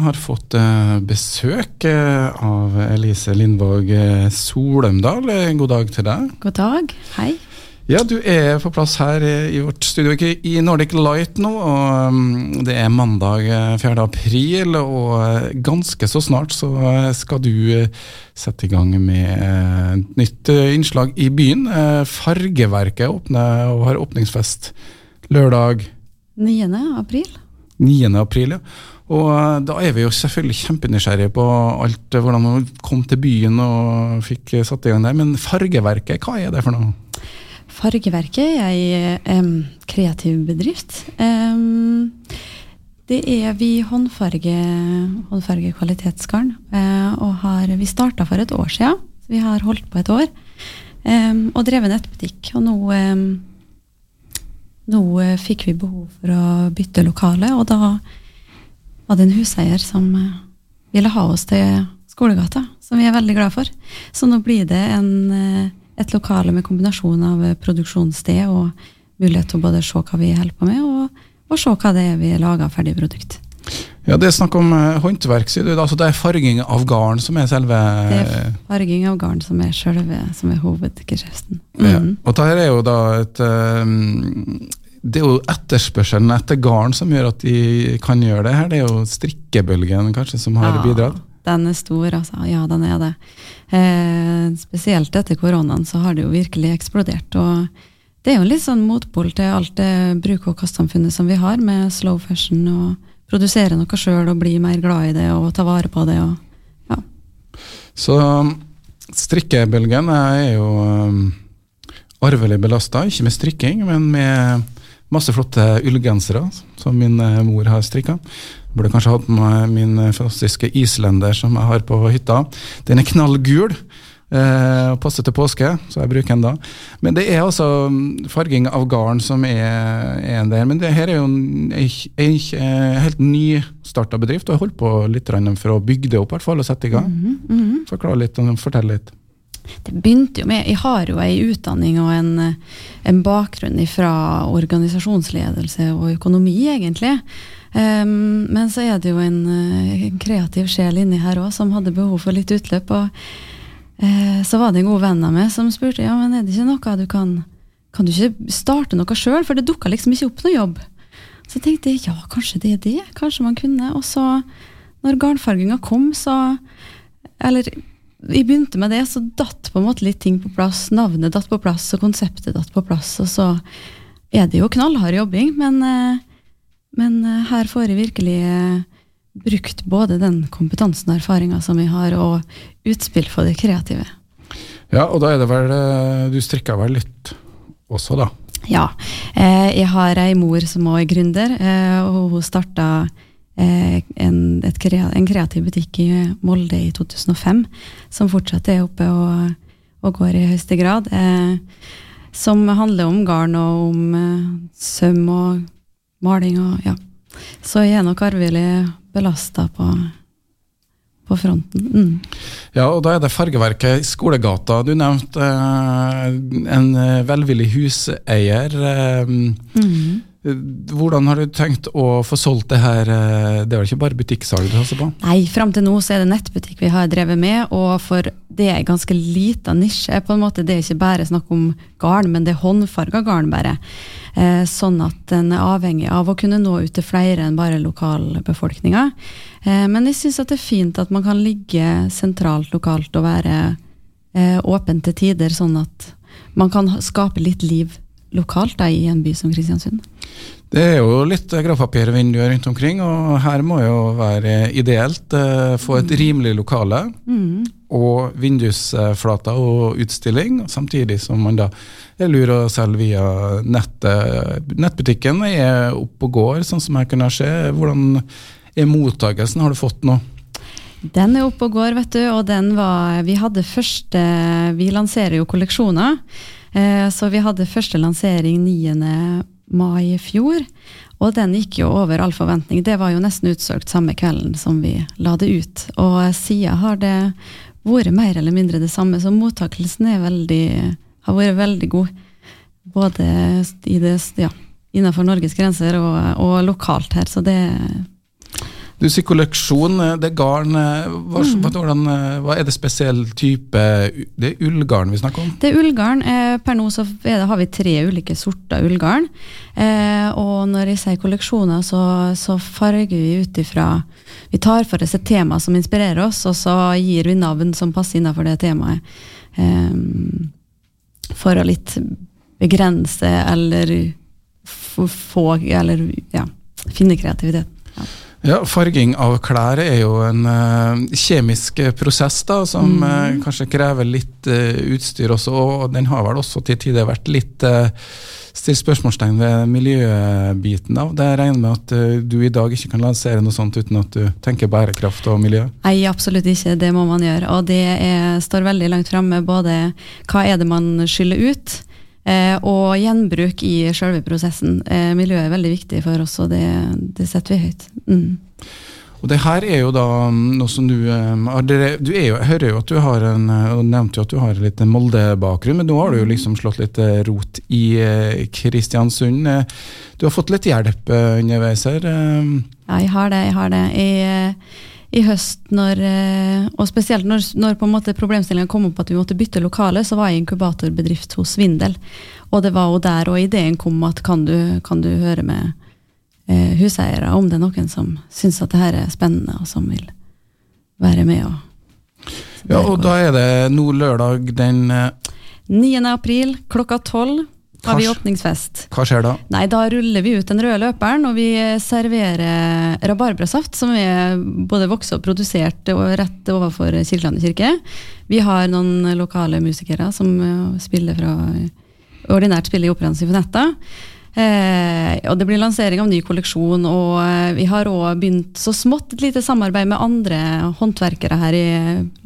Jeg har fått eh, besøk eh, av Elise Lindvåg eh, Solømdal. God dag til deg. God dag. Hei. Ja, du er på plass her i vårt studio i Nordic Light nå. og mm, Det er mandag eh, 4. april, og ganske så snart så skal du sette i gang med et nytt innslag i byen. Fargeverket åpner og har åpningsfest lørdag 9. april. 9. april, ja. Og eh, da er vi jo selvfølgelig kjempenysgjerrige på alt, eh, hvordan man kom til byen og fikk eh, satt i gang der. Men Fargeverket, hva er det for noe? Fargeverket er ei um, kreativ bedrift. Um, det er vi håndfarge, håndfarge kvalitetsgarn, Uh, og har, vi starta for et år siden. Vi har holdt på et år. Um, og drevet nettbutikk. Og nå, nå eh, fikk vi behov for å bytte lokale, og da var det en huseier som eh, ville ha oss til Skolegata, som vi er veldig glad for. Så nå blir det en, eh, et lokale med kombinasjon av produksjonssted og mulighet til å både se hva vi holder på med, og, og se hva det er vi lager ferdig produkt. Ja, Det er snakk om håndverk, sier du. Altså det er farging av garn som er selve Det er farging av garn som er selve, som er hovedgeskjeften. ja. Mm. Og dette er jo da et Det er jo etterspørselen etter garn som gjør at de kan gjøre det her. Det er jo strikkebølgen kanskje som har Ja, bidratt. Den er stor, altså. Ja, den er det. Eh, spesielt etter koronaen så har det jo virkelig eksplodert. Og det er jo litt sånn motpol til alt det bruk- og kastsamfunnet som vi har, med slow fashion og produsere noe sjøl og bli mer glad i det og ta vare på det. Og, ja. Så um, strikkebølgen er jo um, arvelig belasta, ikke med strikking, men med masse flotte ullgensere som min eh, mor har strikka. Burde kanskje hatt med meg min eh, fantastiske islender som jeg har på hytta. Den er knallgul. Eh, passer til påske, så jeg bruker den da. Men det er altså mm, farging av garn som er, er en del. Men det her er jo en, en, en helt nystarta bedrift, og jeg holdt på litt for å bygge det opp, i hvert fall, og sette i gang. Mm -hmm. Forklare litt, og fortelle litt. Det begynte jo med Jeg har jo ei utdanning og en, en bakgrunn fra organisasjonsledelse og økonomi, egentlig. Um, men så er det jo en, eh, en kreativ sjel inni her òg som hadde behov for litt utløp. Og uh, så var det en god venn av meg som spurte ja, men er det ikke noe du kan Kan du ikke starte noe sjøl, for det dukka liksom ikke opp noe jobb. Så tenkte jeg ja, kanskje det er det. Kanskje man kunne. Og så, når garnfarginga kom, så Eller vi begynte med det, så datt på en måte litt ting på plass. Navnet datt på plass, og konseptet datt på plass. Og så er det jo knallhard jobbing, men, eh, men eh, her får jeg virkelig eh, brukt både den kompetansen og erfaringa som vi har, og utspill for det kreative. Ja, og da er det vel Du strikker vel litt også, da? Ja. Jeg har ei mor som også er gründer, og hun starta en, et en kreativ butikk i Molde i 2005, som fortsatt er oppe og, og går i høyeste grad. Eh, som handler om garn og om eh, søm og maling og ja. Så jeg er nok arvelig belasta på, på fronten. Mm. Ja, og da er det fargeverket i Skolegata. Du nevnte eh, en eh, velvillig huseier. Eh, Mm. Hvordan har du tenkt å få solgt det her? eh, Det er vel ikke bare butikksalg du satser på? Nei, fram til nå så er det nettbutikk vi har drevet med, og for det er ganske lita nisje. på en måte. Det er ikke bare snakk om garn, men det er håndfarga garn bare. Eh, sånn at den er avhengig av å kunne nå ut til flere enn bare lokalbefolkninga. Eh, men jeg syns det er fint at man kan ligge sentralt lokalt og være eh, åpen til tider, sånn at man kan skape litt liv lokalt da, i en by som Kristiansund. Det er jo litt eh, gravpapirvinduer rundt omkring, og her må jo være ideelt. eh, Få et rimelig lokale. Mm. og vindusflater og utstilling, samtidig som man da er lur å selge via nettet. Nettbutikken er oppe og går, sånn som jeg kunne se. Hvordan er mottakelsen? Har du fått noe? Den er oppe og går, vet du, og den var Vi hadde første Vi lanserer jo kolleksjoner. Eh, så vi hadde første lansering 9. mai i fjor. Og den gikk jo over all forventning. Det var jo nesten utsolgt samme kvelden som vi la det ut. Og siden har det vært mer eller mindre det samme, så mottakelsen veldig, har vært veldig god. Både i det, ja, innenfor Norges grenser og, og lokalt her, så det, Du sier kolleksjon, eh, det garn. eh, Hva, Mm. hvordan, eh, hva er det spesiell type Det er ullgarn vi snakker om? Det er ullgarn. Eh, per nå så det, har vi tre ulike sorter ullgarn. Eh, og når jeg sier kolleksjoner, så, så farger vi ut ifra Vi tar for oss et tema som inspirerer oss, og så gir vi navn som passer innenfor det temaet. Eh, for å litt begrense eller få Eller ja, finne kreativitet. Ja. Farging av klær er jo en uh, kjemisk prosess da, som Mm. uh, kanskje krever litt uh, utstyr også, og den har vel også til tider vært litt uh, stilt spørsmålstegn ved miljøbiten av. Det regner med at du i dag ikke kan lansere noe sånt uten at du tenker bærekraft og miljø? Nei, absolutt ikke. Det må man gjøre. Og det er, står veldig langt framme både hva er det man skyller ut, og gjenbruk i selve prosessen. Eh, miljøet er veldig viktig for oss, og det, det setter vi høyt. Mm. Og det her er jo da mm, noe som du eh, Du er jo, jeg hører jo at du har en eh, Og nevnte jo at du har litt Molde-bakgrunn, men nå har du jo liksom slått litt eh, rot i eh, Kristiansund. Eh, Du har fått litt hjelp eh, underveis her. eh. Ja, jeg har det. jeg har det. Jeg, eh, i høst, når, eh, og spesielt når, når på en måte problemstillingen kom opp at vi måtte bytte lokale, så var jeg i inkubatorbedrift hos Svindel. Og det var jo der og ideen kom at kan du, kan du høre med eh, huseiere om det er noen som syns at det her er spennende, og som vil være med og Ja, og da er det nå lørdag den eh, 9. april klokka 12 har vi åpningsfest. Hva skjer da? Nei, da ruller vi ut den røde løperen, og vi serverer rabarbrasaft, som er både vokst og produsert og rett overfor Kirkelandet kirke. Vi har noen lokale musikere som eh, spiller fra ordinært spiller i Operaen Sinfonetta. Eh, og det blir lansering av ny kolleksjon, og eh, vi har òg begynt så smått et lite samarbeid med andre håndverkere her i,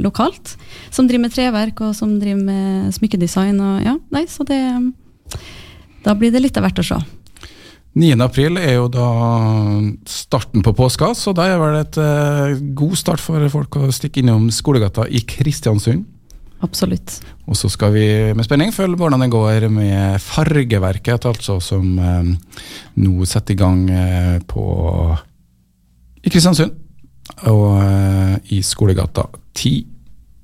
lokalt. Som driver med treverk, og som driver med smykkedesign. Og, ja, nei, så det, da blir det litt av hvert å se. 9. april er jo da starten på påska, så da er vel et eh, god start for folk å stikke innom skolegata i Kristiansund. Absolutt. Og så skal vi med spenning følge hvordan det går med fargeverket, altså som eh, nå setter i gang eh, på i Kristiansund. Og eh, i skolegata 10